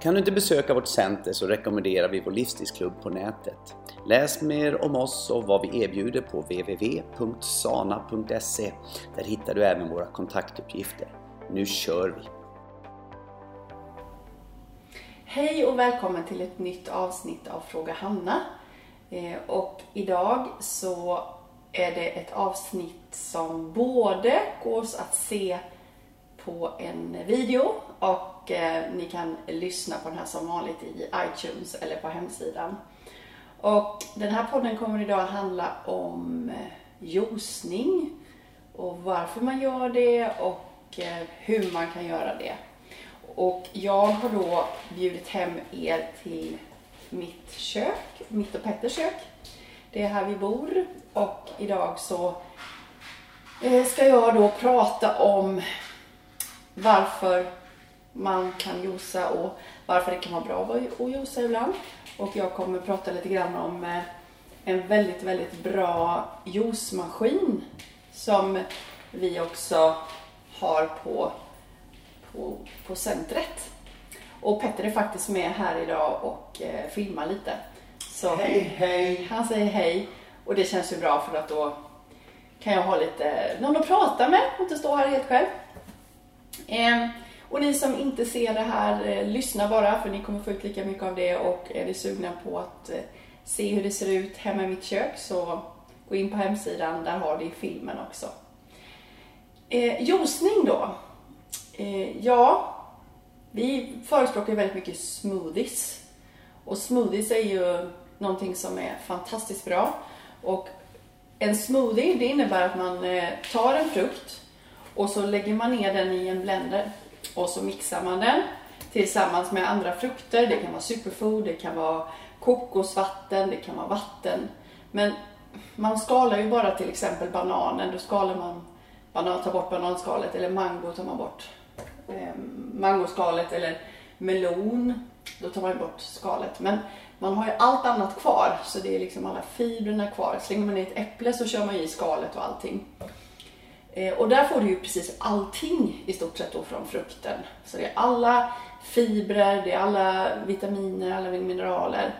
Kan du inte besöka vårt center så rekommenderar vi vår livsstilsklubb på nätet. Läs mer om oss och vad vi erbjuder på www.sana.se. Där hittar du även våra kontaktuppgifter. Nu kör vi! Hej och välkommen till ett nytt avsnitt av Fråga Hanna. Eh, och idag så är det ett avsnitt som både går att se på en video och eh, ni kan lyssna på den här som vanligt i iTunes eller på hemsidan. Och den här podden kommer idag att handla om eh, juicning och varför man gör det och eh, hur man kan göra det. Och jag har då bjudit hem er till mitt kök, mitt och Petters kök. Det är här vi bor och idag så eh, ska jag då prata om varför man kan josa och varför det kan vara bra att josa ibland. Och jag kommer prata lite grann om eh, en väldigt, väldigt bra juicemaskin som vi också har på, på, på centret. Och Petter är faktiskt med här idag och eh, filmar lite. Så hej, hej! Han säger hej och det känns ju bra för att då kan jag ha lite någon att prata med och inte stå här helt själv. Eh, och ni som inte ser det här, eh, lyssna bara för ni kommer få ut lika mycket av det och är ni sugna på att eh, se hur det ser ut hemma i mitt kök så gå in på hemsidan, där har ni filmen också. Eh, juicning då. Eh, ja, vi förespråkar väldigt mycket smoothies. Och smoothies är ju någonting som är fantastiskt bra. Och en smoothie det innebär att man eh, tar en frukt och så lägger man ner den i en blender och så mixar man den tillsammans med andra frukter. Det kan vara superfood, det kan vara kokosvatten, det kan vara vatten. Men man skalar ju bara till exempel bananen. Då skalar man, banan, tar bort bananskalet eller mango tar man bort eh, mangoskalet eller melon. Då tar man bort skalet. Men man har ju allt annat kvar så det är liksom alla fibrerna kvar. Slänger man i ett äpple så kör man i skalet och allting. Eh, och där får du ju precis allting i stort sett då från frukten. Så det är alla fibrer, det är alla vitaminer, alla mineraler.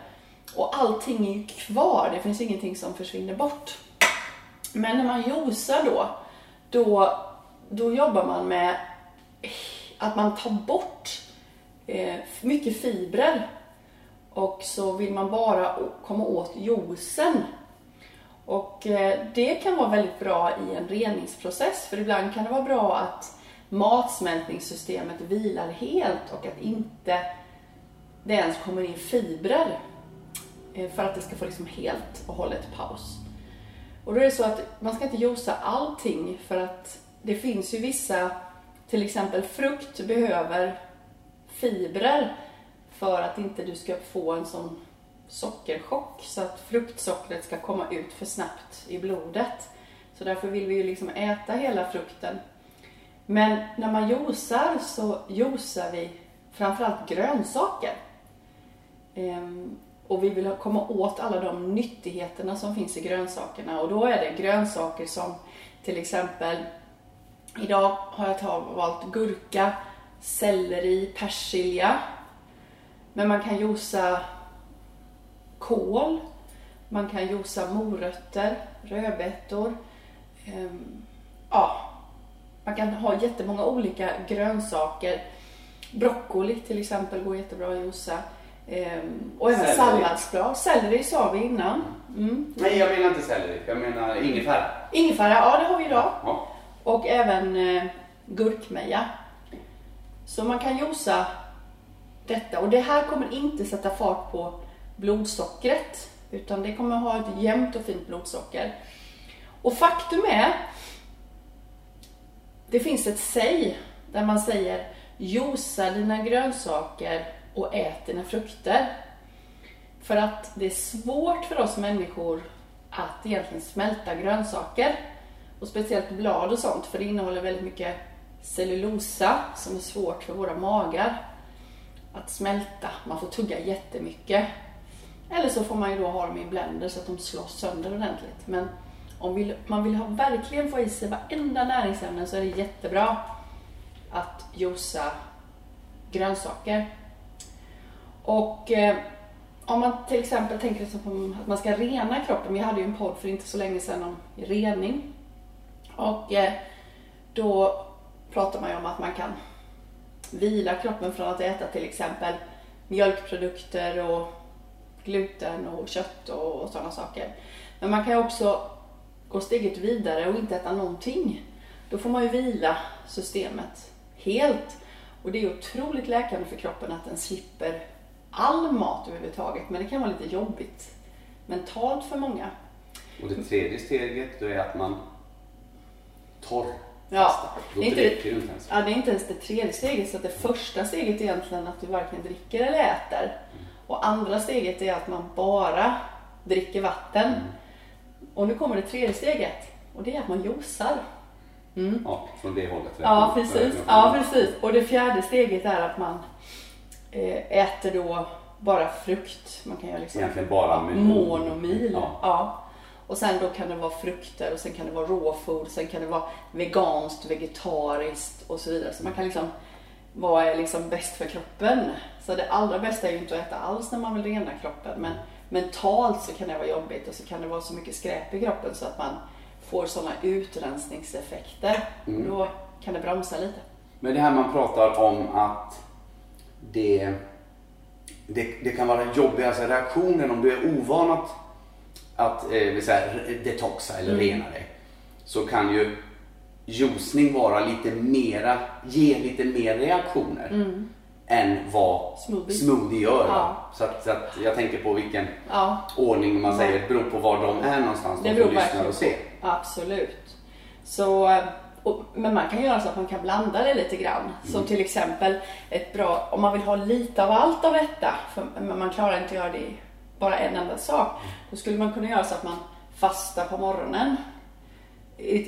Och allting är ju kvar, det finns ingenting som försvinner bort. Men när man juicar då, då, då jobbar man med att man tar bort eh, mycket fibrer och så vill man bara komma åt juicen och eh, det kan vara väldigt bra i en reningsprocess för ibland kan det vara bra att matsmältningssystemet vilar helt och att inte det ens kommer in fibrer eh, för att det ska få liksom helt och hållet paus. Och då är det så att man ska inte josa allting för att det finns ju vissa, till exempel frukt behöver fibrer för att inte du ska få en sån sockerchock så att fruktsockret ska komma ut för snabbt i blodet. Så därför vill vi ju liksom äta hela frukten. Men när man juicar så juicar vi framförallt grönsaker. Ehm, och vi vill komma åt alla de nyttigheterna som finns i grönsakerna och då är det grönsaker som till exempel Idag har jag valt gurka, selleri, persilja. Men man kan juica kål, man kan josa morötter, rödbetor. Um, ja, man kan ha jättemånga olika grönsaker. Broccoli till exempel går jättebra att josa. Um, och även salladsblad. Selleri sa vi innan. Mm. Nej, jag menar inte selleri. Jag menar ingefära. Ingefära, ja det har vi idag. Ja. Och även eh, gurkmeja. Så man kan josa detta. Och det här kommer inte sätta fart på blodsockret. Utan det kommer ha ett jämnt och fint blodsocker. Och faktum är, det finns ett säg där man säger josa dina grönsaker och ät dina frukter. För att det är svårt för oss människor att egentligen smälta grönsaker. Och speciellt blad och sånt, för det innehåller väldigt mycket cellulosa som är svårt för våra magar att smälta. Man får tugga jättemycket. Eller så får man ju då ha dem i blender så att de slås sönder ordentligt. Men om vill, man vill ha, verkligen få i sig varenda näringsämne så är det jättebra att juica grönsaker. Och eh, om man till exempel tänker sig att man ska rena kroppen. Vi hade ju en podd för inte så länge sedan om rening. Och eh, då pratar man ju om att man kan vila kroppen från att äta till exempel mjölkprodukter och gluten och kött och, och sådana saker. Men man kan också gå steget vidare och inte äta någonting. Då får man ju vila systemet helt. Och det är otroligt läkande för kroppen att den slipper all mat överhuvudtaget. Men det kan vara lite jobbigt mentalt för många. Och det tredje steget då är att man torr Ja, Då det är, inte, inte ens. ja, det är inte ens det tredje steget. Så det första steget är egentligen att du varken dricker eller äter. Och andra steget är att man bara dricker vatten. Mm. Och nu kommer det tredje steget. Och det är att man juicar. Ja, från det hållet. Ja, precis. Ja, precis. Och det fjärde steget är att man eh, äter då bara frukt. Man kan göra liksom Egentligen bara med- monomil. Ja. Ja. Och sen då kan det vara frukter och sen kan det vara raw food, sen kan det vara veganskt, vegetariskt och så vidare. Så man kan liksom, vad är liksom bäst för kroppen? Så det allra bästa är ju inte att äta alls när man vill rena kroppen. Men mentalt så kan det vara jobbigt och så kan det vara så mycket skräp i kroppen så att man får sådana utrensningseffekter. Mm. Då kan det bromsa lite. Men det här man pratar om att det, det, det kan vara jobbiga alltså reaktionen om du är ovan att, att eh, säga, detoxa eller Mm. rena dig. Så kan ju juicning vara lite mera, ge lite mer reaktioner än vad Mm. Smoothie. smoothie gör. Ja. Så, att, så att jag tänker på vilken Ja, ordning man säger, beror på var de är någonstans. det de som lyssnar och ser. Absolut. Så, och, men man kan göra så att man kan blanda det lite grann. Som till exempel ett bra, om man vill ha lite av allt av detta, för men man klarar inte att göra det bara en enda sak. Då skulle man kunna göra så att man fastar på morgonen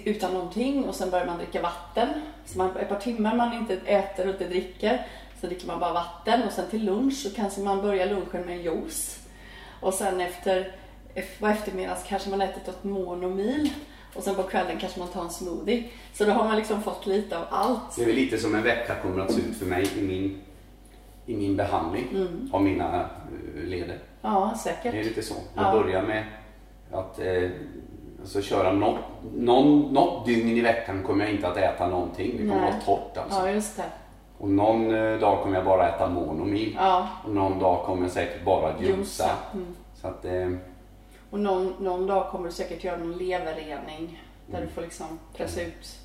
utan någonting och sen börjar man dricka vatten. Så man, ett par timmar man inte äter och inte dricker så dricker man bara vatten och sen till lunch så kanske man börjar lunchen med en juice. Och sen efter, på eftermiddagen kanske man ätit ett monomil och sen på kvällen kanske man tar en smoothie. Så då har man liksom fått lite av allt. Det är väl lite som en vecka kommer att se ut för mig i min, i min behandling Mm. av mina eh, leder. Ja, Det är säkert. lite så. Jag Ja. börjar med att eh, alltså köra något, någon, något dygn i veckan kommer jag inte att äta någonting. Det kommer Nej. vara torrt alltså. Ja, just det. Och någon eh, dag kommer jag bara äta monomil. Ja, Och någon dag kommer jag säkert bara juica. Mm. Så att eh, Och någon, någon dag kommer du säkert göra någon leverrening där Mm. du får liksom pressa ut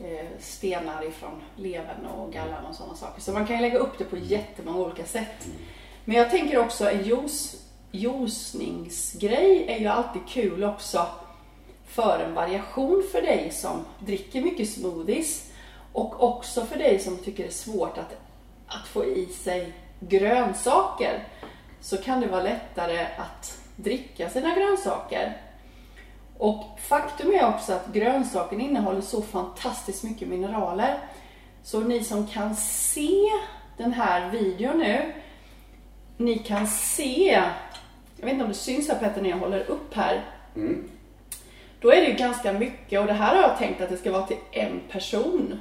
eh, stenar ifrån levern och gallan och sådana saker. Så man kan ju lägga upp det på jättemånga olika sätt. Men jag tänker också en juice, juicningsgrej är ju alltid kul också för en variation för dig som dricker mycket smoothies och också för dig som tycker det är svårt att, att få i sig grönsaker så kan det vara lättare att dricka sina grönsaker. Och faktum är också att grönsaken innehåller så fantastiskt mycket mineraler. Så ni som kan se den här videon nu, ni kan se, jag vet inte om det syns här Petter när jag håller upp här. mm. Då är det ju ganska mycket och det här har jag tänkt att det ska vara till en person.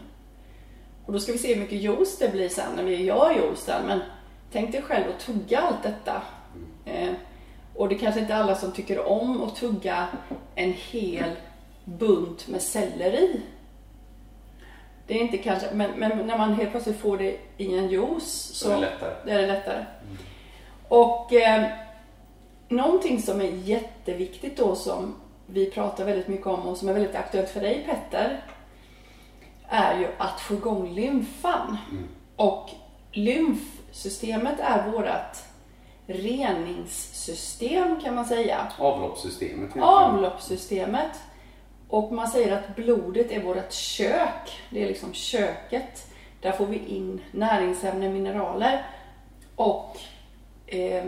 Och då ska vi se hur mycket juice det blir sen när vi gör juicen. Men tänk dig själv att tugga allt detta. Eh, och det kanske inte är alla som tycker om att tugga en hel bunt med selleri. Det är inte kanske, men, men när man helt plötsligt får det i en juice så är det lättare. det är det lättare. Och eh, någonting som är jätteviktigt då som vi pratar väldigt mycket om och som är väldigt aktuellt för dig Petter är ju att få igång lymfan. Och lymfsystemet är vårat reningssystem kan man säga. Avloppssystemet. Avloppssystemet. Och man säger att blodet är vårt kök. Det är liksom köket. Där får vi in näringsämnen, mineraler. Och eh,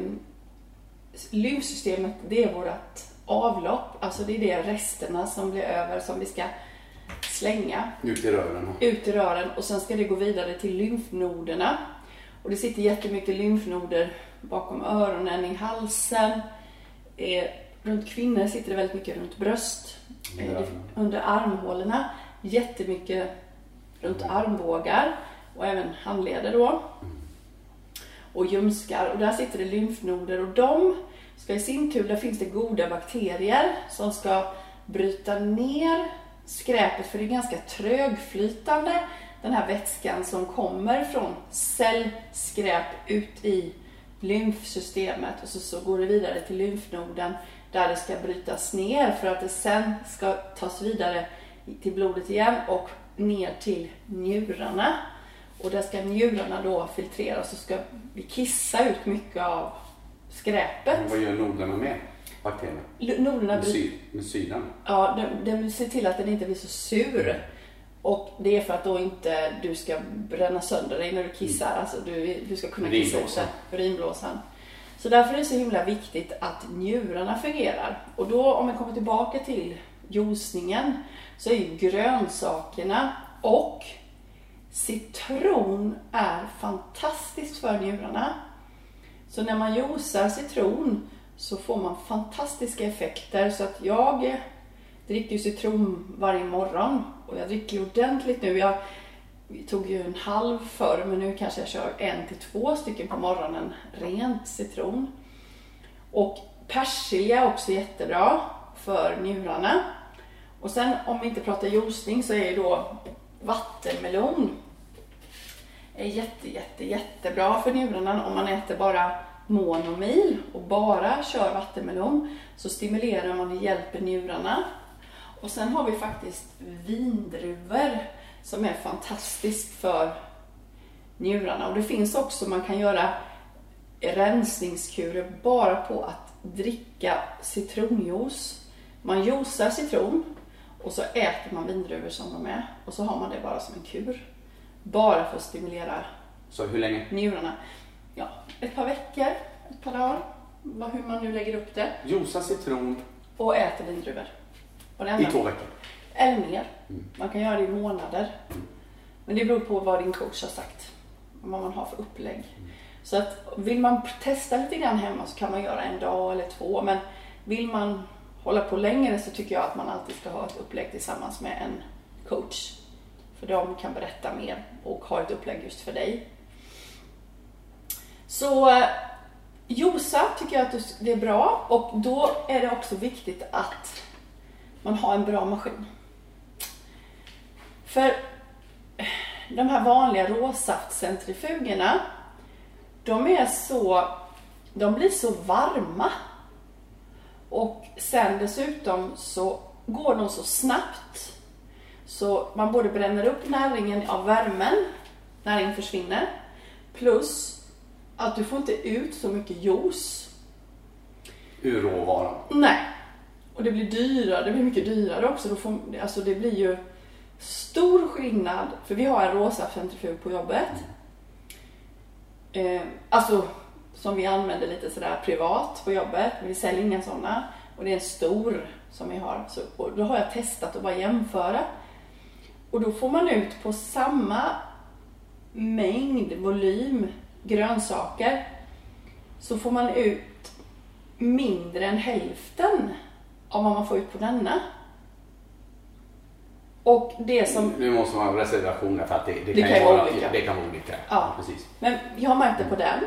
lymfsystemet, det är vårt avlopp. Alltså det är det resterna som blir över som vi ska slänga Ut i rören. ut i rören och sen ska det gå vidare till lymfnoderna. Och det sitter jättemycket lymfnoder bakom öronen, i halsen. Eh, runt kvinnor sitter det väldigt mycket runt bröst, eh, Ja. under armhålorna. Jättemycket runt armbågar och även handleder då. Och ljumskar. Och där sitter det lymfnoder och de ska i sin tur, där finns det goda bakterier som ska bryta ner skräpet för det är ganska trögflytande den här vätskan som kommer från cellskräp ut i lymfsystemet och så, så går det vidare till lymfnoden där det ska brytas ner för att det sen ska tas vidare till blodet igen och ner till njurarna. Och där ska njurarna då filtreras och så ska vi kissa ut mycket av skräpet. Vad gör noderna med bakterierna? L- Noderna Med, sy- med syran? Ja, den, den vill se till att den inte blir så sur. Och det är för att då inte du ska bränna sönder dig när du kissar. Alltså du, du ska kunna kissa ut det. Urinblåsan. Så därför är det så himla viktigt att njurarna fungerar. Och då om vi kommer tillbaka till juicningen så är ju grönsakerna och citron är fantastiskt för njurarna. Så när man juicar citron så får man fantastiska effekter. Så att jag dricker ju citron varje morgon och jag dricker ordentligt nu. Jag tog ju en halv förr men nu kanske jag kör en till två stycken på morgonen rent citron. Och persilja är också jättebra för njurarna. Och sen om vi inte pratar juicing så är ju då vattenmelon är jätte, jätte, jättebra för njurarna om man äter bara monomil och bara kör vattenmelon så stimulerar man och hjälper njurarna. Och sen har vi faktiskt vindruvor som är fantastiskt för njurarna. Och det finns också, man kan göra rensningskurer bara på att dricka citronjuice. Man juicar citron och så äter man vindruvor som de är och så har man det bara som en kur. Bara för att stimulera Så hur länge? njurarna. Ja, ett par veckor, ett par dagar, vad- hur man nu lägger upp det. Juica citron Och äter vindruvor. Och det i enda- två veckor. Eller mer. Man kan göra det i månader. Men det beror på vad din coach har sagt. Och vad man har för upplägg. Så att vill man testa lite grann hemma så kan man göra en dag eller två. Men vill man hålla på längre så tycker jag att man alltid ska ha ett upplägg tillsammans med en coach. För de kan berätta mer och ha ett upplägg just för dig. Så Josa tycker jag att det är bra och då är det också viktigt att man har en bra maskin. För de här vanliga råsaftcentrifugerna, de är så, de blir så varma. Och sen dessutom så går de så snabbt så man både bränner upp näringen av värmen, näringen försvinner, plus att du får inte ut så mycket juice Ur råvaran. Nej. Och det blir dyrare, det blir mycket dyrare också. Då får, alltså det blir ju stor skillnad, för vi har en rosa centrifug på jobbet. Eh, alltså som vi använder lite sådär privat på jobbet, men vi säljer inga sådana. Och det är en stor som vi har. Så, och då har jag testat att bara jämföra. Och då får man ut på samma mängd, volym, grönsaker, så får man ut mindre än hälften av vad man får ut på denna. Och det som... Nu måste man ha reservationer för att det, det, Det kan, kan vara olika. det kan vara olika. Ja. Precis. Men jag har märkt det på den.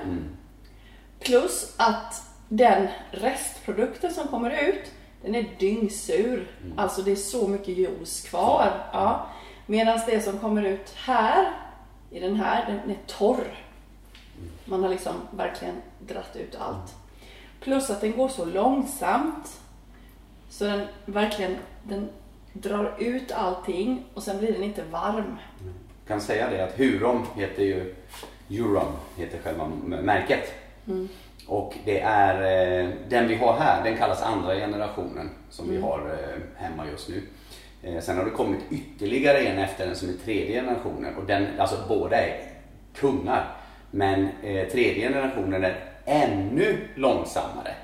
Plus att den restprodukten som kommer ut, den är dyngsur. Alltså det är så mycket juice kvar. Ja. Medan det som kommer ut här, i den här, den är torr. Man har liksom verkligen dratt ut allt. Plus att den går så långsamt. Så den verkligen, den drar ut allting och sen blir den inte varm. kan säga det att Huron heter ju Euron, heter själva märket. Och det är eh, den vi har här, den kallas andra generationen som vi har eh, hemma just nu. Eh, sen har det kommit ytterligare en efter den som är tredje generationen och den, alltså båda är kungar. Men eh, tredje generationen är ännu långsammare.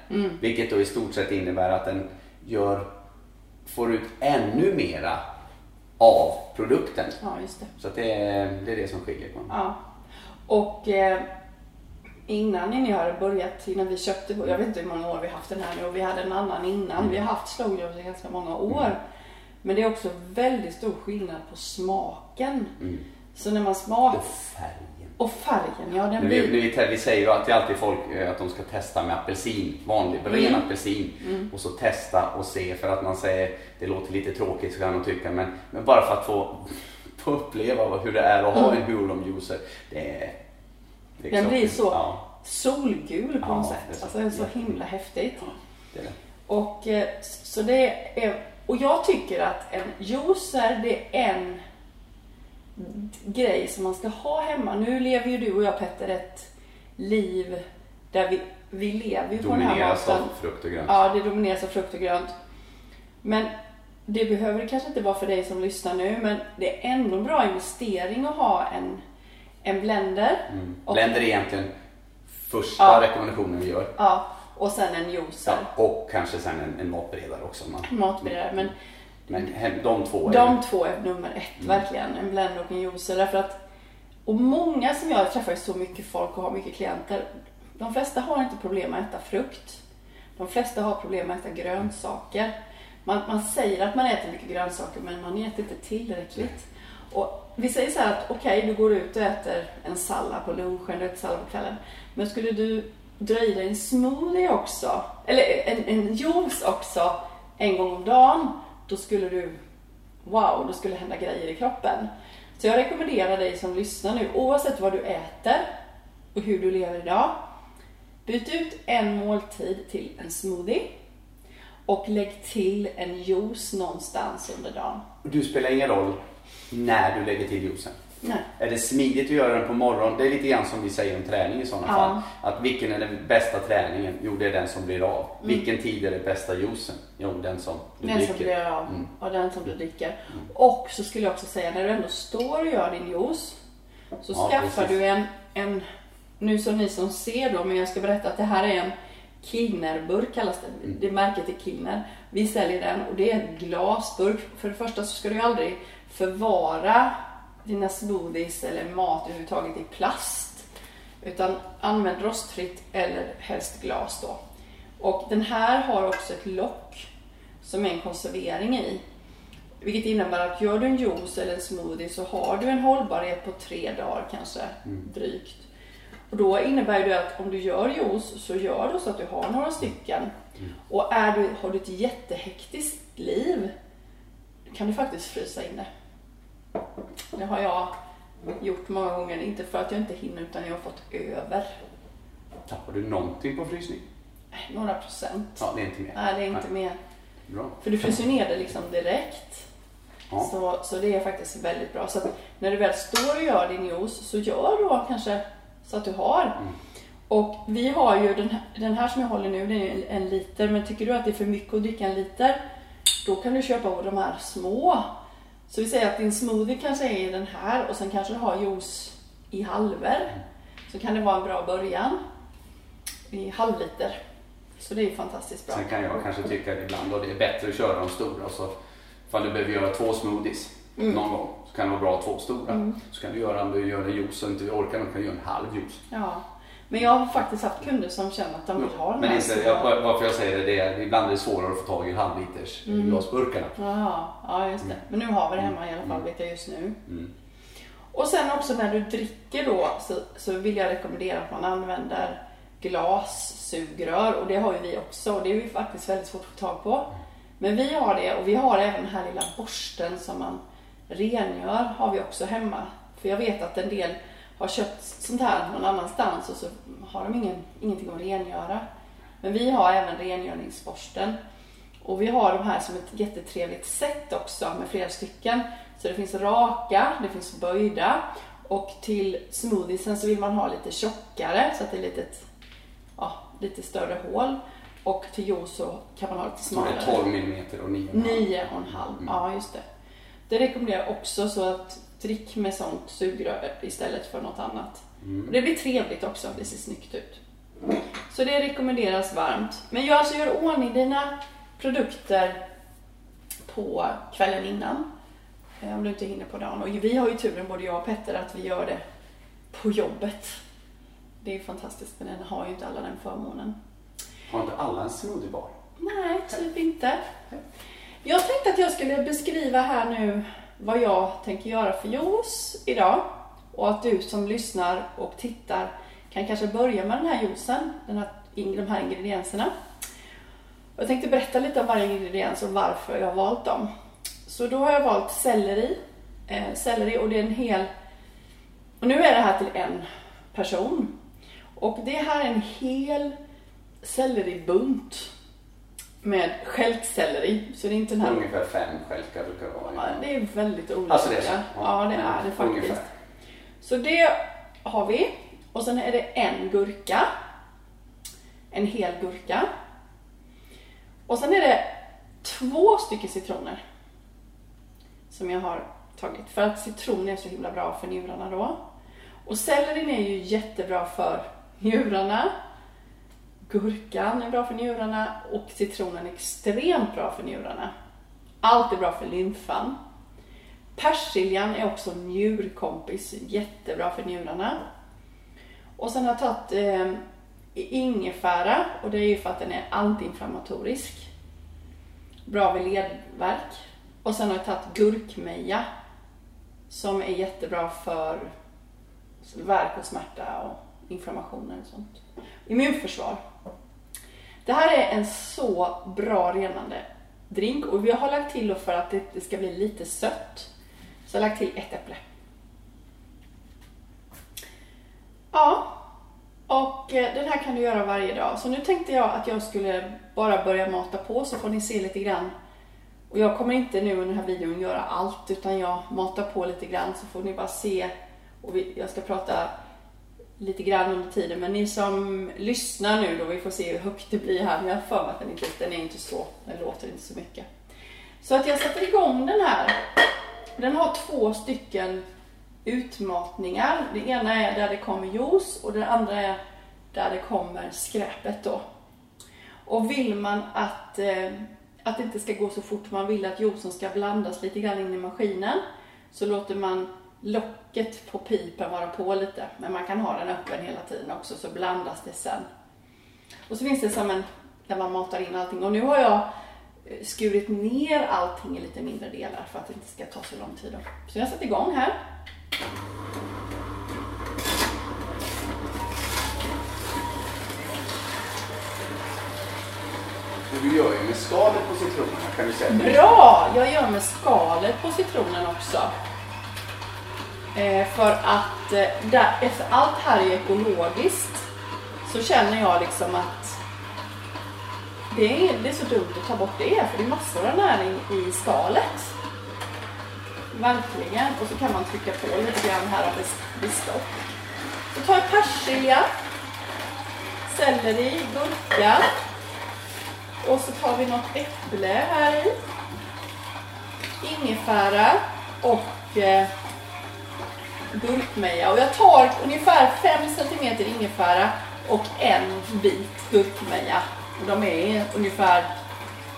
Vilket då i stort sett innebär att den gör, får ut ännu mera av produkten. Ja, just det. Så det, är, det är det som skiljer. på. Ja. Och eh, innan ni har börjat, innan vi köpte, jag vet inte hur många år vi har haft den här nu och vi hade en annan innan. Vi har haft slow juice i ganska många år. Men det är också väldigt stor skillnad på smaken. Så när man smakar, Och färgen. och färgen, ja den Nu, vi, blir... nu, vi, vi säger ju alltid, alltid folk eh, att de ska testa med apelsin, vanlig ren apelsin. Och så testa och se för att man säger, det låter lite tråkigt så kan man tycka men, men bara för att få, få uppleva hur det är att ha en Huron juicer. Det är, det är Den blir så Ja, solgul på Ja, något det sätt. är så Alltså det är så himla häftigt. det är det. Och eh, så det är, och jag tycker att en juicer det är en grej som man ska ha hemma. Nu lever ju du och jag Petter ett liv där vi, vi lever ju på den här Domineras av maten. frukt och grönt. Ja, det domineras av frukt och grönt. Men det behöver det kanske inte vara för dig som lyssnar nu, men det är ändå en bra investering att ha en, en blender. Och, Blender är egentligen första Ja. rekommendationen vi gör. ja, och sen en juicer. Ja, och kanske sen en, en matberedare också. Man, Matberedare. Men men de två är De två är nummer ett, verkligen. En blender och en juicer. Därför att, och många som jag träffar så mycket folk och har mycket klienter. De flesta har inte problem med att äta frukt. De flesta har problem med att äta grönsaker. Man, man säger att man äter mycket grönsaker men man äter inte tillräckligt. Och vi säger så här att okej, du går ut och äter en sallad på lunchen, du äter sallad på kvällen. Men skulle du dra i dig en smoothie också, eller en, en juice också, en gång om dagen, då skulle du, wow, då skulle hända grejer i kroppen. Så jag rekommenderar dig som lyssnar nu, oavsett vad du äter och hur du lever idag, byt ut en måltid till en smoothie och lägg till en juice någonstans under dagen. Du spelar ingen roll när du lägger till juicen. Nej. Är det smidigt att göra den på morgonen? Det är lite grann som vi säger om träning i sådana Ja. fall. Att vilken är den bästa träningen? Jo, det är den som blir av. Mm. Vilken tid är det bästa juicen? Jo, den som du Den som dricker. blir av Mm. och den som du dricker. Och så skulle jag också säga, när du ändå står och gör din juice, så Ja, skaffar precis. du en, en, nu som ni som ser då, men jag ska berätta att det här är en Kilnerburk kallas det. Mm. Det märket är Kilner. Vi säljer den och det är en glasburk. För det första så ska du aldrig förvara dina smoothies eller mat överhuvudtaget i plast. Utan använd rostfritt eller helst glas då. Och den här har också ett lock som är en konservering i. Vilket innebär att gör du en juice eller en smoothie så har du en hållbarhet på tre dagar kanske, drygt. Och då innebär det att om du gör juice så gör du så att du har några stycken. Och är du, har du ett jättehektiskt liv kan du faktiskt frysa in det. Det har jag gjort många gånger, inte för att jag inte hinner utan jag har fått över Tappar du någonting på frysning? några procent. Ja, det är inte mer. Nej, det är inte mer. Bra. För du fryser ner det liksom direkt. Ja. Så, så det är faktiskt väldigt bra. Så när du väl står och gör din juice så gör då kanske så att du har. Mm. Och vi har ju den här, den här som jag håller nu, det är en, en liter. Men tycker du att det är för mycket att dricka en liter, då kan du köpa de här små. Så vi säger att din smoothie kanske är i den här och sen kanske du har juice i halver. Så kan det vara en bra början. I halvliter. Så det är fantastiskt bra. Sen kan jag kanske tycka ibland att det är bättre att köra de stora. Så ifall du behöver göra två smoothies Mm. någon gång så kan det vara bra att ha två stora. Så kan du göra, om du gör en juice och inte orkar, då kan du göra en halv juice. Ja. Men jag har faktiskt haft kunder som känner att de vill ha den Men här små. jag, varför jag säger det, det är ibland är det svårare att få tag i halvliters Mm. glasburkarna. Jaha, ja just det. Men nu har vi det hemma i alla fall, vet jag just nu. Och sen också när du dricker då så, så vill jag rekommendera att man använder glassugrör och det har ju vi också och det är ju faktiskt väldigt svårt att få tag på. Men vi har det och vi har även den här lilla borsten som man rengör har vi också hemma. För jag vet att en del har köpt sånt här någon annanstans och så har de ingen, ingenting att rengöra. Men vi har även rengöringsborsten. Och vi har de här som ett jättetrevligt sätt också med flera stycken. Så det finns raka, det finns böjda och till smoothiesen så vill man ha lite tjockare så att det är lite, ja, lite större hål. Och till juice så kan man ha lite smalare. 12 millimeter och 9,5. Nio och en halv, ja just det. Det rekommenderar jag också så att drick med sånt sugrör istället för något annat. Och det blir trevligt också, det ser snyggt ut. Så det rekommenderas varmt. Men jag alltså gör ordning dina produkter på kvällen innan. eh, Om du inte hinner på dagen. Och vi har ju turen, både jag och Petter, att vi gör det på jobbet. Det är ju fantastiskt, men den har ju inte alla den förmånen. Har inte alla en smoothiebar? Nej, typ inte. Jag tänkte att jag skulle beskriva här nu vad jag tänker göra för juice idag. Och att du som lyssnar och tittar kan kanske börja med den här juicen, den här, de här ingredienserna. Jag tänkte berätta lite om varje ingrediens och varför jag har valt dem. Så då har jag valt selleri. Eh, selleri och det är en hel... Och nu är det här till en person. Och det här är en hel selleribunt med stjälkselleri. Så det är inte den här... Ungefär fem stjälkar brukar det Ja, vara. det är väldigt olika. Alltså det är så? Ja, det är det faktiskt. Ungefär. Så det har vi. Och sen är det en gurka. En hel gurka. Och sen är det två stycken citroner. Som jag har tagit. För att citron är så himla bra för njurarna då. Och sellerin är ju jättebra för njurarna. Gurkan är bra för njurarna och citronen är extremt bra för njurarna. Allt är bra för lymfan. Persiljan är också njurkompis, jättebra för njurarna. Och sen har jag tagit eh, ingefära och det är ju för att den är antiinflammatorisk. Bra vid ledvärk. Och sen har jag tagit gurkmeja som är jättebra för värk och smärta och inflammationer och sånt. Immunförsvar. Det här är en så bra renande drink och vi har lagt till för att det, ska bli lite sött. Så jag har lagt till ett äpple. Ja, och eh, den här kan du göra varje dag. Så nu tänkte jag att jag skulle bara börja mata på så får ni se lite grann. Och jag kommer inte nu under den här videon göra allt utan jag matar på lite grann så får ni bara se. Och vi, jag ska prata lite grann under tiden. Men ni som lyssnar nu då, vi får se hur högt det blir här. Men jag har för mig att den inte, den är inte så, den låter inte så mycket. Så att jag sätter igång den här. Den har två stycken utmatningar. Det ena är där det kommer juice och det andra är där det kommer skräpet då. Och vill man att, eh, att det inte ska gå så fort, man vill att juicen ska blandas lite grann in i maskinen, så låter man locket på pipen vara på lite. Men man kan ha den öppen hela tiden också, så blandas det sen. Och så finns det som en, där man matar in allting. Och nu har jag eh, skurit ner allting i lite mindre delar för att det inte ska ta så lång tid. Så jag sätter igång här. Du gör ju med skalet på citronerna kan du säga. Bra! Jag gör med skalet på citronen också. Eh, för att eh, där, efter allt här är ekologiskt så känner jag liksom att det är, det är så dumt att ta bort det för det är massor av näring i skalet. Verkligen. Och så kan man trycka på lite grann här av bestopp. Så tar jag persilja, selleri, gurka och så tar vi något äpple här i. Ingefära och eh, gurkmeja. Och jag tar ungefär 5 cm ingefära och en bit gurkmeja. Och de är ungefär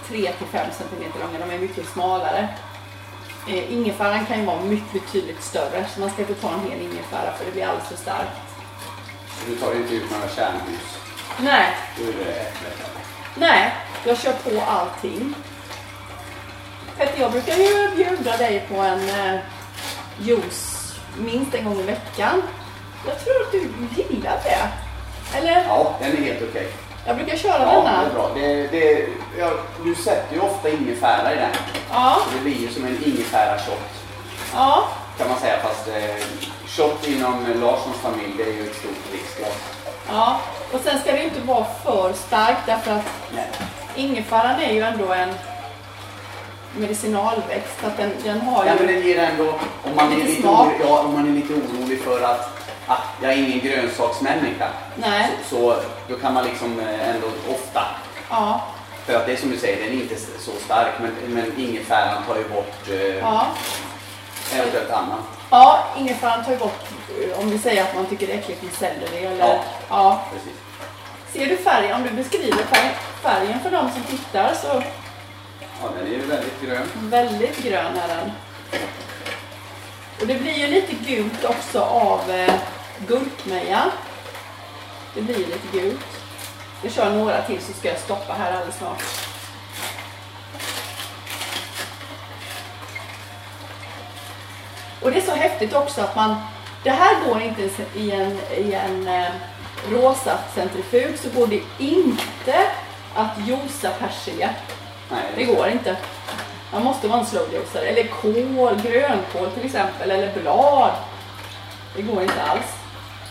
3-5 cm långa, de är mycket smalare. Eh, ingefäran kan ju vara mycket betydligt större så man ska inte ta en hel ingefära för det blir alldeles för starkt. Du tar inte ut några kärnhus. Nej, Då är det äpplet. Nej, jag kör på allting. Petter, jag brukar ju bjuda dig på en eh, juice minst en gång i veckan. Jag tror att du gillar det. Eller? Ja, den är helt okej. Jag brukar köra Ja, det denna. är bra. Det, det, ja, du sätter ju ofta ingefära i den. Ja, det blir ju som en ingefära-shot ja, kan man säga. Fast eh, shot inom Larssons familj, det är ju ett stort dricksglas. ja. Och sen ska det ju inte vara för starkt därför att Nej. ingefäran är ju ändå en medicinalväxt. Att den, den har ju... Ja, men den ger ändå, om man, är Lite lite smak. orolig, ja, om man är lite orolig för att ah, jag är ingen grönsaksmänniska. Nej. Så, så då kan man liksom eh, ändå ofta, Ja, för att det är som du säger, den är inte så stark men, men ingefäran tar ju bort eh, ja. eventuellt annat. Ja, ingefäran tar ju bort eh, om vi säger att man tycker det är äckligt med selleri eller... Ja. ja. Precis. Ser du färgen? Om du beskriver färg, färgen för de som tittar så Ja, den är ju väldigt grön. Väldigt grön är den. Och det blir ju lite gult också av eh, gurkmeja. Det blir lite gult. Jag kör några till så ska jag stoppa här alldeles snart. Och det är så häftigt också att man, det här går inte i en, i en eh, rosa centrifug så går det inte att josa persilja. Nej, Det går inte. Man måste vara en slowjuicare. Eller kål, grönkål till exempel, eller blad. Det går inte alls.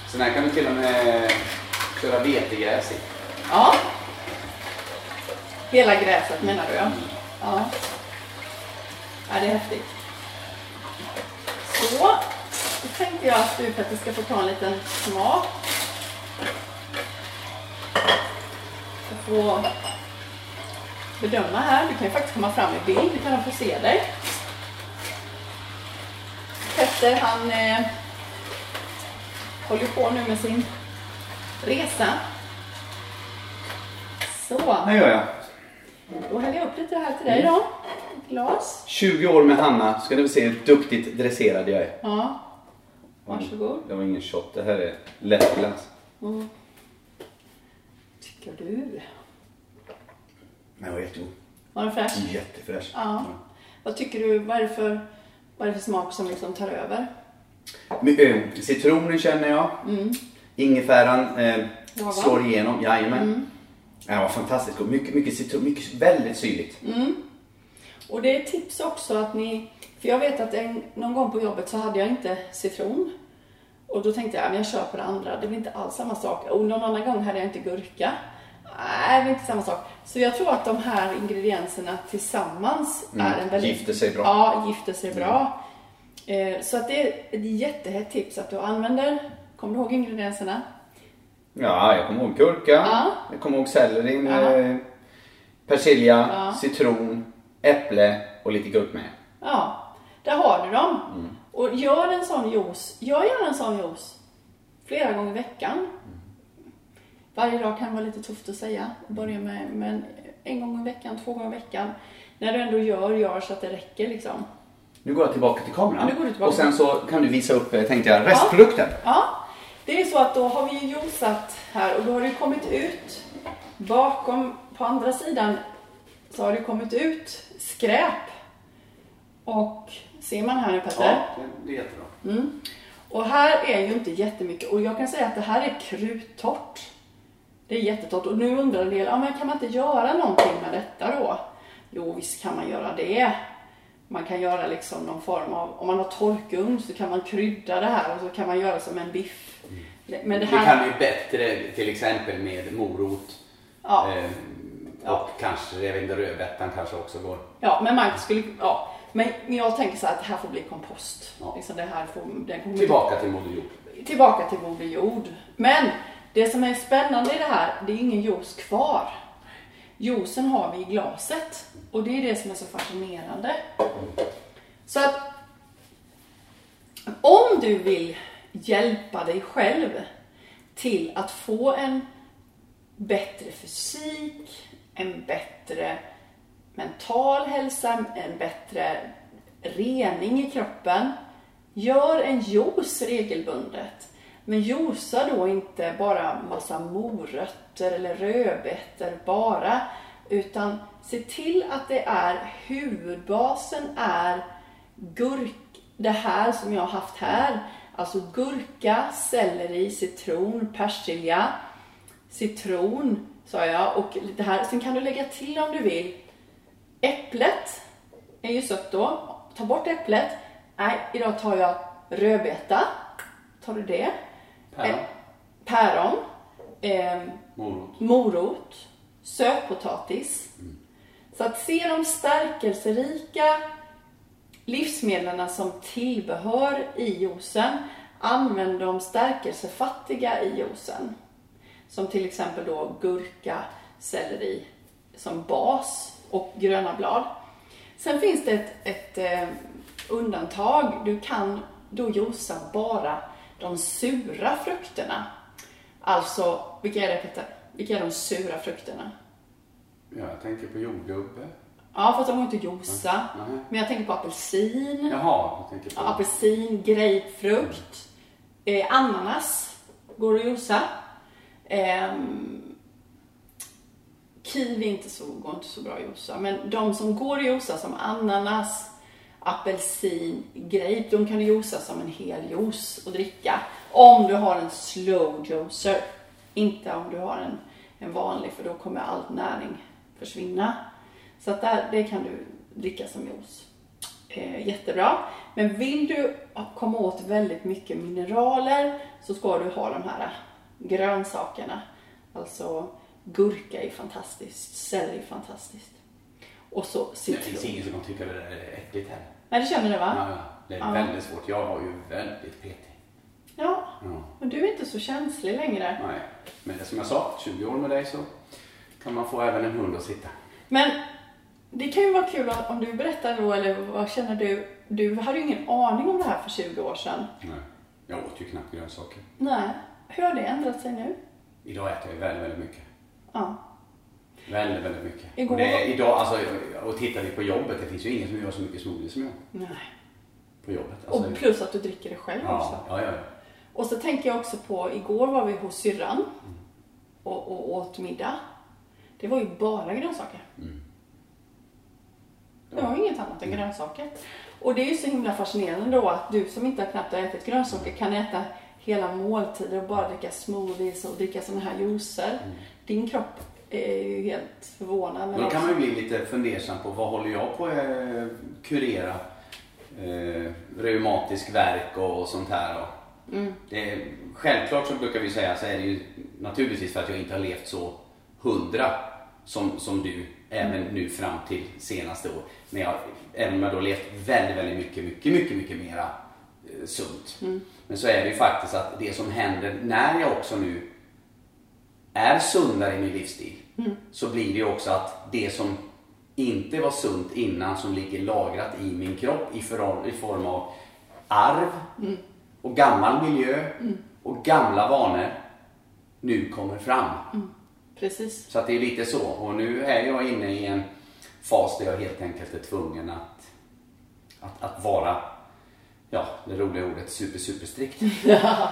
Så den här kan du till och med köra vetegräs i. Ja. Hela gräset menar du ja. Ja. Ja, det är häftigt. Så. Då tänkte jag att du Petter ska få ta en liten smak. Får bedöma här. Du kan ju faktiskt komma fram i bild. Kan få se dig. Petter han eh, håller på nu med sin resa. Så, Det gör jag. då häller jag upp lite här till dig då. Ett glas. 20 år med Hanna. Ska få se hur duktigt dresserad jag är. Ja. Varsågod. Det var ingen shot. Det här är lättglass. Mm. Tycker du? Men den var jättegod. Var den fräsch? Jättefräsch. Ja. Vad tycker du? Vad är för, vad är det för smak som liksom tar över? Eh, Citronen känner jag. Ingefäran eh, slår igenom. Jajamän. Ja, det var fantastiskt god. Mycket, mycket citron. Mycket, väldigt syrligt. Och det är ett tips också att ni, för jag vet att en, någon gång på jobbet så hade jag inte citron. Och då tänkte jag, men jag kör på det andra, det blir inte alls samma sak. Och någon annan gång hade jag inte gurka. Nej, det blir inte samma sak. Så jag tror att de här ingredienserna tillsammans är en väldigt... Gifter sig bra. Ja, gifter sig bra. Eh, så att det är ett jättehett tips att du använder, kommer du ihåg ingredienserna? Ja, jag kommer ihåg gurka. Ja. Jag kommer ihåg sellerin. Ja. Eh, persilja, Ja. citron, äpple och lite gurkmeja. Ja, där har du dem. Och gör en sån juice. Jag gör en sån juice flera gånger i veckan. Varje dag kan vara lite tufft att säga. Börja med, men en gång i veckan, två gånger i veckan. När du ändå gör, gör så att det räcker liksom. Nu går jag tillbaka till kameran. Du tillbaka. Och sen så kan du visa upp, eh, tänkte jag, restprodukten. Ja, det är så att då har vi ju juicat här och då har det kommit ut bakom, på andra sidan så har det kommit ut skräp. Och ser man här nu Petter? det är jättebra. Mm. Och här är ju inte jättemycket och jag kan säga att det här är kruttorrt. Det är jättetorrt och nu undrar en del, ja men kan man inte göra någonting med detta då? Jo visst kan man göra det. Man kan göra liksom någon form av, om man har torkugn så kan man krydda det här och så kan man göra som en biff. Men det Det här, kan bli bättre till exempel med morot. Ja. Eh, och kanske, jag vet inte, rödbetan kanske också går. ja men man skulle, ja. Men jag tänker så här att det här får bli kompost. Ja. Liksom det här får, den kommer Tillbaka till Moder Jord. tillbaka till Moder Jord. Men det som är spännande i det här, det är ingen juice kvar. Juicen har vi i glaset och det är det som är så fascinerande. Så att om du vill hjälpa dig själv till att få en bättre fysik, en bättre mental hälsa, en bättre rening i kroppen. Gör en juice regelbundet. Men juica då inte bara massa morötter eller rödbetor bara. Utan se till att det är huvudbasen är gurk, det här som jag har haft här. Alltså gurka, selleri, citron, persilja, citron sa jag och det här. Sen kan du lägga till om du vill Äpplet är ju sött då. Ta bort äpplet. Nej, idag tar jag rödbeta. Tar du det? Päron. Päron. Eh, Morot. morot. Sötpotatis. Så att se de stärkelserika livsmedlen som tillbehör i juicen. Använd de stärkelsefattiga i juicen. Som till exempel då gurka, selleri som bas och gröna blad. Sen finns det ett, ett eh, undantag. Du kan då juica bara de sura frukterna. Alltså, vilka är det Peter? Vilka är de sura frukterna? Ja, jag tänker på jordgubbe. Ja, fast de går inte att juica. Men jag tänker på apelsin. Jaha, jag tänker på... Ja, apelsin, grapefrukt, eh, ananas går att juica. Ehm, kiwi inte så, går inte så bra att juica. Men de som går att juica som ananas, apelsin, grape, de kan du juica som en hel juice och dricka. Om du har en slow juicer. Inte om du har en, en vanlig för då kommer all näring försvinna. Så att där, det kan du dricka som juice. Eh, jättebra. Men vill du komma åt väldigt mycket mineraler så ska du ha de här grönsakerna. Alltså gurka är fantastiskt, selleri är fantastiskt. Och så Det citron. finns ingen som kommer tycka det är äckligt heller. Nej, det känner du va? Ja, ja. Det är Ja. väldigt svårt. Jag var ju väldigt petig. Ja. Ja. Men du är inte så känslig längre. Nej. Men det som jag sa, 20 år med dig så kan man få även en hund att sitta. Men det kan ju vara kul om du berättar då, eller vad känner du? Du hade ju ingen aning om det här för 20 år sedan. Nej. Jag åt ju knappt grönsaker. Nej. Hur har det ändrat sig nu? Idag äter jag väldigt, väldigt mycket. Ja. Väldigt, väldigt mycket. Igår- Och det idag, alltså, och tittar vi på jobbet, det finns ju ingen som gör så mycket smoothie som jag Nej. på jobbet. Alltså, Och plus att du dricker det själv också. ja, ja, ja, ja. Och så tänker jag också på, igår var vi hos syrran och, och åt middag. Det var ju bara grönsaker. Det var inget annat än grönsaker. Och det är ju så himla fascinerande då att du som inte har knappt har ätit grönsaker kan äta hela måltider och bara dricka smoothies och dricka sådana här juicer. Din kropp är ju helt förvånad. Men då kan man ju bli lite fundersam på vad håller jag på att eh, kurera? Eh, reumatisk värk och sånt här. Och det är, självklart så brukar vi säga så är det ju naturligtvis för att jag inte har levt så hundra som, som du även nu fram till senaste år. Men jag, även om jag då levt väldigt, väldigt mycket, mycket, mycket, mycket mera eh, sunt. Men så är det ju faktiskt att det som händer när jag också nu är sundare i min livsstil så blir det ju också att det som inte var sunt innan som ligger lagrat i min kropp i, för, i form av arv och gammal miljö och gamla vanor nu kommer fram. Precis. Så att det är lite så. Och nu är jag inne i en fas där jag helt enkelt är tvungen att, att, att vara, ja, det roliga ordet super, super strikt. Ja.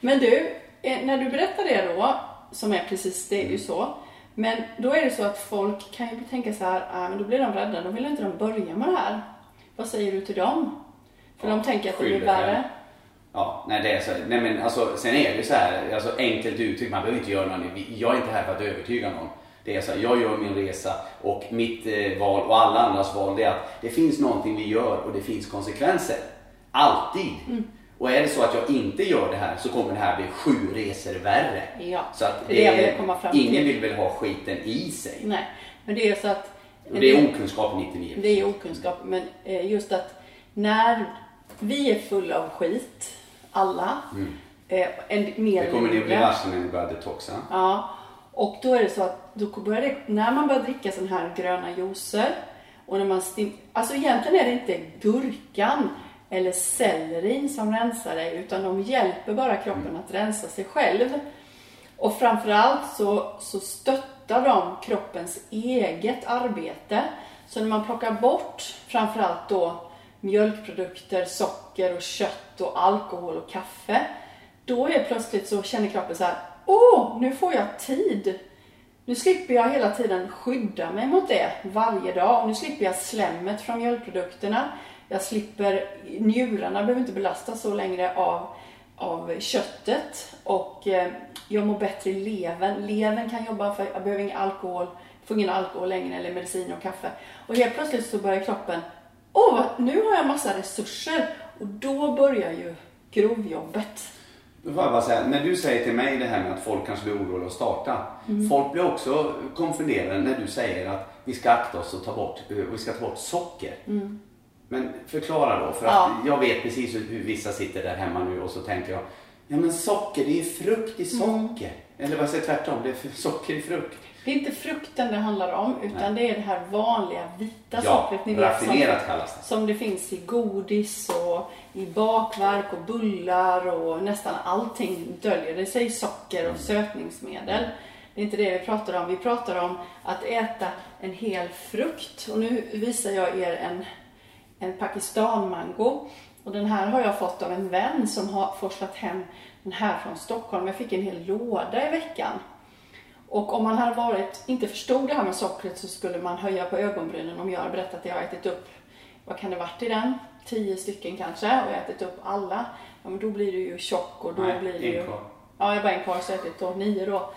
Men du, eh, när du berättar det då, som är precis, det är ju så. Men då är det så att folk kan ju tänka så här, ah, men då blir de rädda, då vill inte de börja med det här. Vad säger du till dem? För de tänker att det blir värre. Ja, nej det är så. Nej men alltså, sen är det ju så här, alltså enkelt uttryckt, man behöver inte göra någon, jag är inte här för att övertyga någon. Det är så här, jag gör min resa och mitt eh, val och alla andras val det är att det finns någonting vi gör och det finns konsekvenser. Alltid. Mm. Och är det så att jag inte gör det här så kommer det här bli sju resor värre. Ja, Så att det det jag ville komma fram till. ingen vill väl ha skiten i sig. Nej, men det är så att... Och det är okunskap 99. Det är okunskap, men eh, just att när vi är fulla av skit, alla, eh, en, mer Mm. Det kommer ni bli varse när ni börjar detoxa. Ja, och då är det så att då börjar det, när man börjar dricka sån här gröna juicer och när man stim, alltså egentligen är det inte gurkan eller sellerin som rensar dig utan de hjälper bara kroppen att rensa sig själv. Och framförallt så, så stöttar de kroppens eget arbete. Så när man plockar bort framförallt då mjölkprodukter, socker och kött och alkohol och kaffe. Då är plötsligt så känner kroppen så här, åh, nu får jag tid. Nu slipper jag hela tiden skydda mig mot det varje dag och nu slipper jag slemmet från mjölkprodukterna. Jag slipper, njurarna behöver inte belastas så längre av, av köttet och eh, jag mår bättre i levern. Levern kan jobba för jag behöver ingen alkohol, får ingen alkohol längre eller medicin och kaffe. Och helt plötsligt så börjar kroppen, åh, vad- nu har jag massa resurser och då börjar ju grovjobbet. Då får jag bara säga, när du säger till mig det här med att folk kanske blir oroliga att starta. Folk blir också konfunderade när du säger att vi ska akta oss och ta bort, eh, vi ska ta bort socker. Men förklara då, för att Ja. jag vet precis hur, vissa sitter där hemma nu och så tänker jag, ja men socker, det är ju frukt i socker. Eller vad säger tvärtom, det är socker i frukt. Det är inte frukten det handlar om, utan det är det här vanliga vita Ja, sockret ni vet, som, kallas det. som det finns i godis och i bakverk och bullar och nästan allting döljer det sig i socker och sötningsmedel. Det är inte det vi pratar om. Vi pratar om att äta en hel frukt. Och nu visar jag er en, en pakistanmango. Och den här har jag fått av en vän som har forslat hem den här från Stockholm. Jag fick en hel låda i veckan. Och om man hade varit, inte förstod det här med sockret så skulle man höja på ögonbrynen om jag hade berättat att jag har ätit upp, vad kan det varit i den? Tio stycken kanske och jag har ätit upp alla. Ja men då blir du ju tjock och då Nej, blir en ju... kvar. Ja, jag var en kvar så jag har ätit då nio då.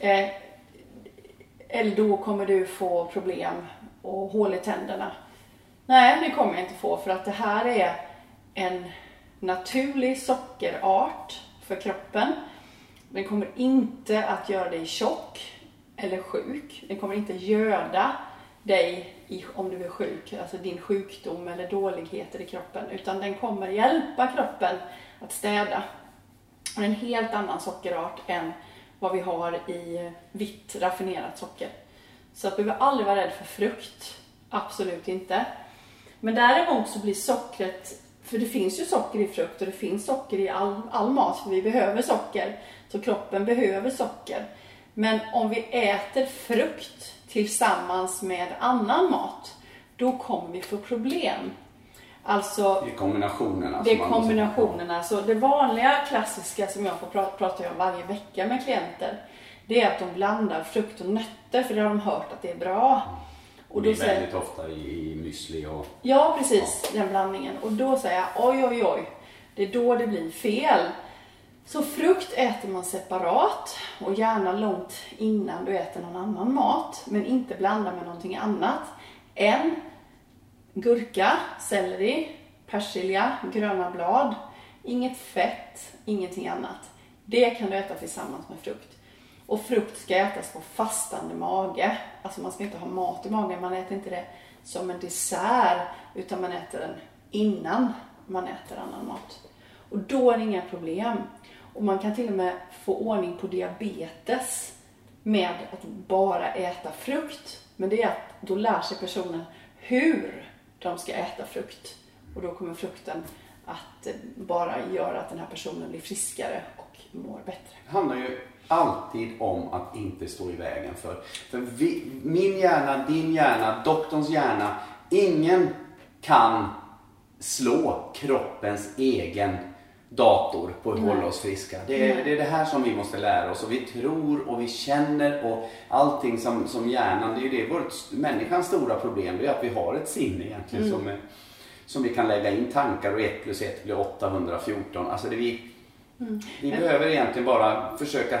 Eh, eller då kommer du få problem och hål i tänderna. Nej, det kommer jag inte få för att det här är en naturlig sockerart för kroppen. Den kommer inte att göra dig tjock eller sjuk. Den kommer inte göda dig i, om du är sjuk, alltså din sjukdom eller dåligheter i kroppen. Utan den kommer hjälpa kroppen att städa. Och det är en helt annan sockerart än vad vi har i vitt raffinerat socker. Så att du behöver aldrig vara rädd för frukt. Absolut inte. Men däremot så blir sockret, för det finns ju socker i frukt och det finns socker i all, all mat, för vi behöver socker. Så kroppen behöver socker. Men om vi äter frukt tillsammans med annan mat, då kommer vi få problem. Alltså, Det är kombinationerna. det är kombinationerna. Så det vanliga klassiska som jag får prata, prata om varje vecka med klienter, det är att de blandar frukt och nötter, för det har de hört att det är bra. Och det är väldigt ofta i, i müsli och... Ja, precis. Den blandningen. Och då säger jag oj, oj, oj. Det är då det blir fel. Så frukt äter man separat och gärna långt innan du äter någon annan mat. Men inte blanda med någonting annat. En gurka, selleri, persilja, gröna blad. Inget fett, ingenting annat. Det kan du äta tillsammans med frukt. Och frukt ska ätas på fastande mage. Alltså man ska inte ha mat i magen. Man äter inte det som en dessert. Utan man äter den innan man äter annan mat. Och då är det inga problem. Och man kan till och med få ordning på diabetes med att bara äta frukt. Men det är att då lär sig personen hur de ska äta frukt. Och då kommer frukten att bara göra att den här personen blir friskare och mår bättre. Det handlar ju alltid om att inte stå i vägen för, för vi, min hjärna, din hjärna, doktorns hjärna. Ingen kan slå kroppens egen dator på att hålla oss friska. Det är, det är det här som vi måste lära oss och vi tror och vi känner och allting som, som hjärnan, det är ju det vårt, människans stora problem, det är att vi har ett sinne egentligen som, är, som vi kan lägga in tankar och 1 plus 1 blir 814. Alltså det vi, vi behöver egentligen bara försöka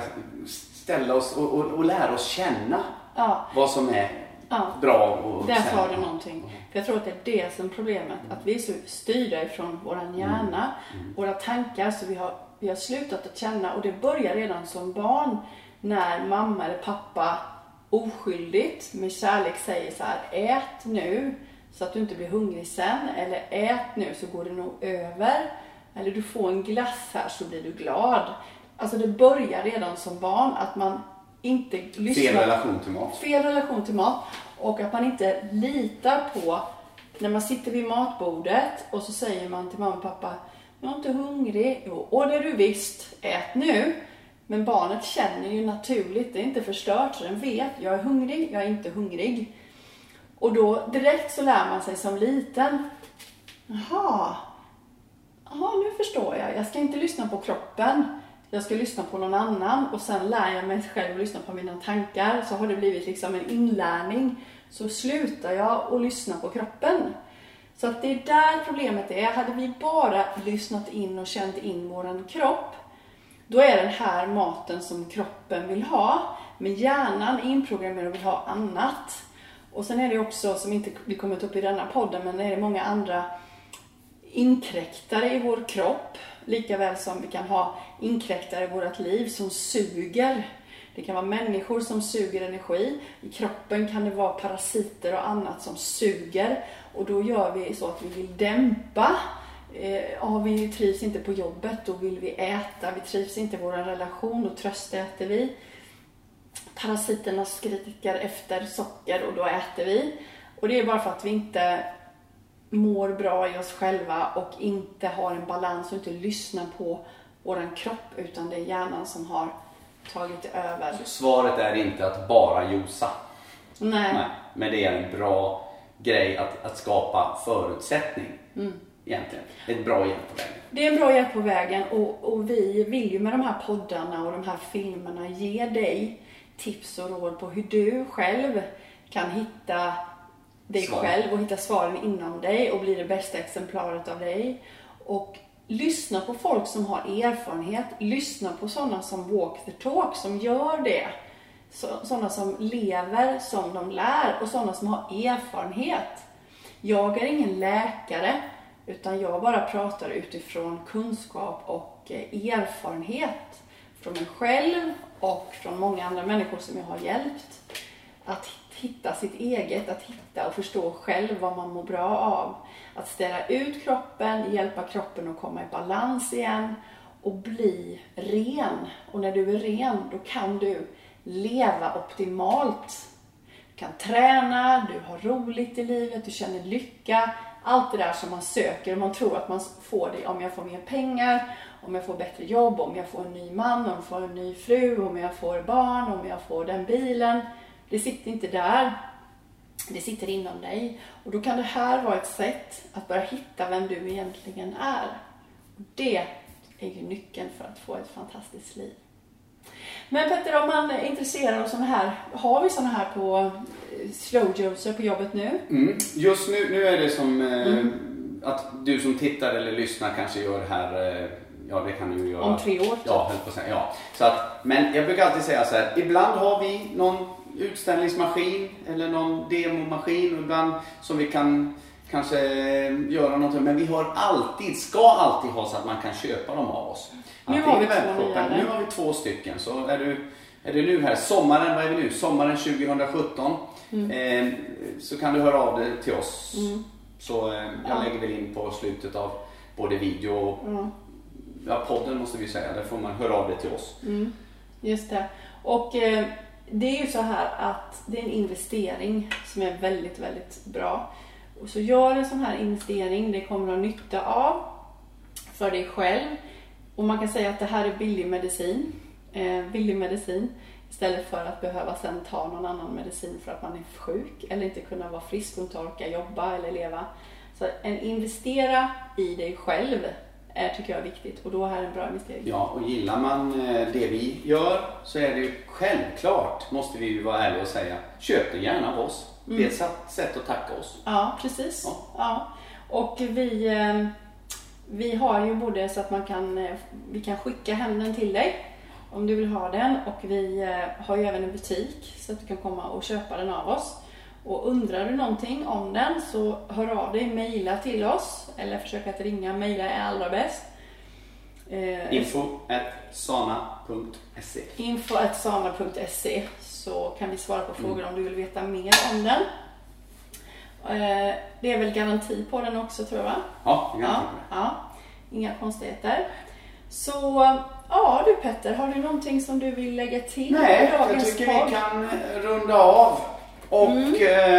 ställa oss och, och, och lära oss känna Ja. vad som är Ja. bra och Där sa du någonting. För jag tror att det är det som är problemet. Att vi är så styrda ifrån våran hjärna, våra tankar, så vi har, vi har slutat att känna. Och det börjar redan som barn när mamma eller pappa oskyldigt med kärlek säger så här: ät nu så att du inte blir hungrig sen. Eller ät nu så går det nog över. Eller du får en glass här så blir du glad. Alltså det börjar redan som barn att man inte lyssnar Fel relation till mat. fel relation till mat och att man inte litar på när man sitter vid matbordet och så säger man till mamma och pappa jag är inte hungrig. Jo, och det är du visst. Ät nu. Men barnet känner ju naturligt, det är inte förstört, så den vet jag är hungrig, jag är inte hungrig. Och då direkt så lär man sig som liten, jaha, jaha nu förstår jag, jag ska inte lyssna på kroppen, jag ska lyssna på någon annan och sen lär jag mig själv att lyssna på mina tankar. Så har det blivit liksom en inlärning. Så slutar jag att lyssna på kroppen. Så att det är där problemet är. Hade vi bara lyssnat in och känt in våran kropp, då är den här maten som kroppen vill ha. Men hjärnan är inprogrammerad och vill ha annat. Och sen är det också, som inte vi kommit upp i denna podden, men det är många andra inkräktare i vår kropp. Lika väl som vi kan ha inkräktare i vårt liv som suger. Det kan vara människor som suger energi. I kroppen kan det vara parasiter och annat som suger. Och då gör vi så att vi vill dämpa. Eh, ja, vi trivs inte på jobbet, då vill vi äta. Vi trivs inte i vår relation, då tröstäter vi. Parasiterna skriker efter socker och då äter vi. Och det är bara för att vi inte mår bra i oss själva och inte har en balans och inte lyssnar på våran kropp utan det är hjärnan som har tagit över. Så svaret är inte att bara josa. Nej. Nej, men det är en bra grej att, att skapa förutsättning. Mm. Egentligen. Ett bra hjälp på vägen. Det är en bra hjälp på vägen och, och vi vill ju med de här poddarna och de här filmerna ge dig tips och råd på hur du själv kan hitta dig Svar. själv och hitta svaren inom dig och bli det bästa exemplaret av dig. Och lyssna på folk som har erfarenhet. Lyssna på sådana som walk the talk, som gör det. Så- Sådana som lever som de lär och sådana som har erfarenhet. Jag är ingen läkare, utan jag bara pratar utifrån kunskap och eh, erfarenhet från mig själv och från många andra människor som jag har hjälpt. Att hitta sitt eget, att hitta och förstå själv vad man mår bra av. Att ställa ut kroppen, hjälpa kroppen att komma i balans igen och bli ren. Och när du är ren, då kan du leva optimalt. Du kan träna, du har roligt i livet, du känner lycka. Allt det där som man söker och man tror att man får det om jag får mer pengar, om jag får bättre jobb, om jag får en ny man, om jag får en ny fru, om jag får barn, om jag får den bilen. Det sitter inte där. Det sitter inom dig. Och då kan det här vara ett sätt att börja hitta vem du egentligen är. Det är ju nyckeln för att få ett fantastiskt liv. Men Petter, om man är intresserad av sådana här, har vi sådana här på eh, slow joser på jobbet nu? Mm. Just nu, nu är det som eh, Mm. att du som tittar eller lyssnar kanske gör det här, eh, ja det kan du göra. Om tre år, typ. Ja, höll på att säga. Ja. Så att, men jag brukar alltid säga så här, ibland har vi någon utställningsmaskin eller någon demomaskin och ibland som vi kan kanske eh, göra någonting. Men vi har alltid, ska alltid ha så att man kan köpa dem av oss. Nu har vi två Nu har vi två stycken. Så är du, är du nu här, sommaren, vad är vi nu? Sommaren 2017. Eh, så kan du höra av dig till oss. Så eh, jag Ja. lägger väl in på slutet av både video och ja, podden måste vi säga. Där får man höra av dig till oss. Just det. Och eh, det är ju så här att det är en investering som är väldigt, väldigt bra. Och så gör en sån här investering, det kommer du ha nytta av för dig själv. Och man kan säga att det här är billig medicin. Eh, billig medicin. Istället för att behöva sen ta någon annan medicin för att man är sjuk eller inte kunna vara frisk och inte orka jobba eller leva. Så en investera i dig själv tycker jag är viktigt och då är det en bra investering. Ja, och gillar man eh, det vi gör så är det ju självklart, måste vi ju vara ärliga och säga, köp det gärna av oss. Det är ett sätt- sätt att tacka oss. Ja, precis. Ja. Ja. Och vi, eh, vi har ju både så att man kan, eh, vi kan skicka hem den till dig om du vill ha den och vi eh, har ju även en butik så att du kan komma och köpa den av oss. Och undrar du någonting om den så hör av dig, mejla till oss eller försök att ringa. Mejla är allra bäst. Eh, Info at sana.se info.sana.se så kan vi svara på frågor om du vill veta mer om den. Eh, Det är väl garanti på den också tror jag va? Ja, Ja, ja. Inga konstigheter. Så ja du Petter, har du någonting som du vill lägga till Nej, jag tycker podd? vi kan runda av. Och, Mm.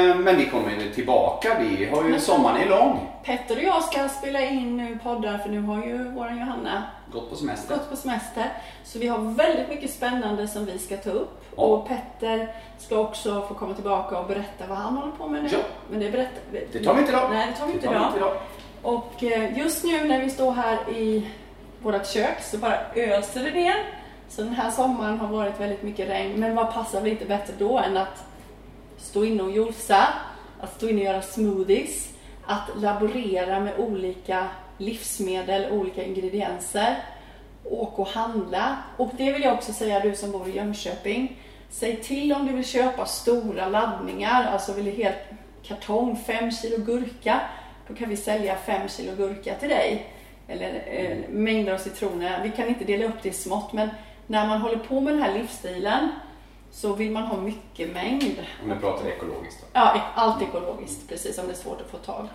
eh, men vi kommer ju tillbaka. Vi har ju, sommaren är lång. Petter och jag ska spela in nu poddar för nu har ju våran Johanna Gått på semester. gått på semester. Så vi har väldigt mycket spännande som vi ska ta upp. Ja. Och Petter ska också få komma tillbaka och berätta vad han håller på med nu. Ja. Men det, berättar, Det tar vi inte idag. Nej, det tar vi inte Det tar idag. vi inte idag. Och eh, just nu när vi står här i vårt kök så bara öser det ner. Så den här sommaren har varit väldigt mycket regn. Men vad passar väl inte bättre då än att stå inne och josa, att stå inne och göra smoothies, att laborera med olika livsmedel, olika ingredienser, åka och handla. Och det vill jag också säga du som bor i Jönköping. Säg till om du vill köpa stora laddningar, alltså vill du helt kartong, 5 kilo gurka. Då kan vi sälja 5 kilo gurka till dig. Eller eh, mängder av citroner. Vi kan inte dela upp det i smått men när man håller på med den här livsstilen så vill man ha mycket mängd. Om du pratar ekologiskt. Då. Ja, allt ekologiskt, precis som det är svårt att få tag.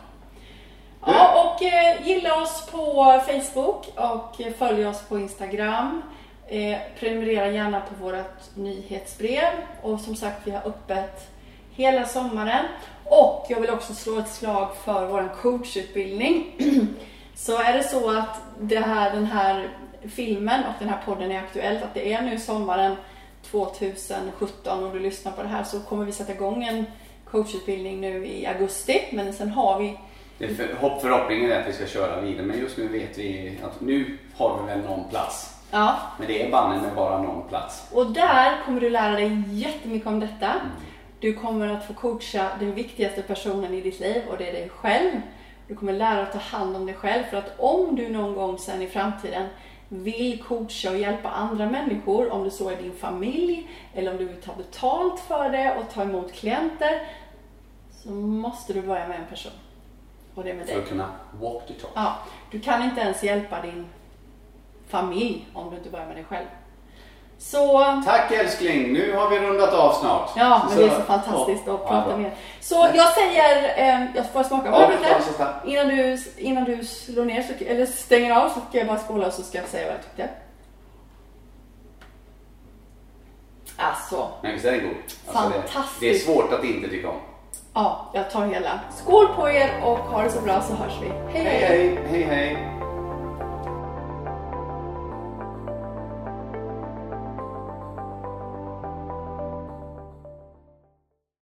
Ja, och eh, gilla oss på Facebook och eh, följ oss på Instagram. Eh, prenumerera gärna på vårt nyhetsbrev och som sagt vi har öppet hela sommaren. Och jag vill också slå ett slag för vår coachutbildning. så är det så att det här, den här filmen och den här podden är aktuell, att det är nu sommaren 2017 och du lyssnar på det här så kommer vi sätta igång en coachutbildning nu i augusti. Men sen har vi för, hopp, förhoppningen är att vi ska köra vidare men just nu vet vi att nu har vi väl någon plats. Ja. Men det är banne med bara någon plats. Och där kommer du lära dig jättemycket om detta. Mm. Du kommer att få coacha den viktigaste personen i ditt liv och det är dig själv. Du kommer lära dig att ta hand om dig själv för att om du någon gång sen i framtiden vill coacha och hjälpa andra människor, om det så är din familj eller om du vill ta betalt för det och ta emot klienter, så måste du börja med en person. Och det är med dig. För att kunna walk the talk. Ja, du kan inte ens hjälpa din familj om du inte börjar med dig själv. Så... Tack älskling, nu har vi rundat av snart. Ja, men så, det är så fantastiskt ja, att prata ja, med Så jag säger, eh, jag får smaka på lite. Innan du, innan du slår ner, så, eller stänger av så ska jag bara skåla och så ska jag säga vad jag tyckte. Alltså. Men visst är den god? Alltså fantastiskt. Det, det, är svårt att inte tycka om. Ja, jag tar hela. Skål på er och ha det så bra så hörs vi. hej! hej, hej, hej. hej.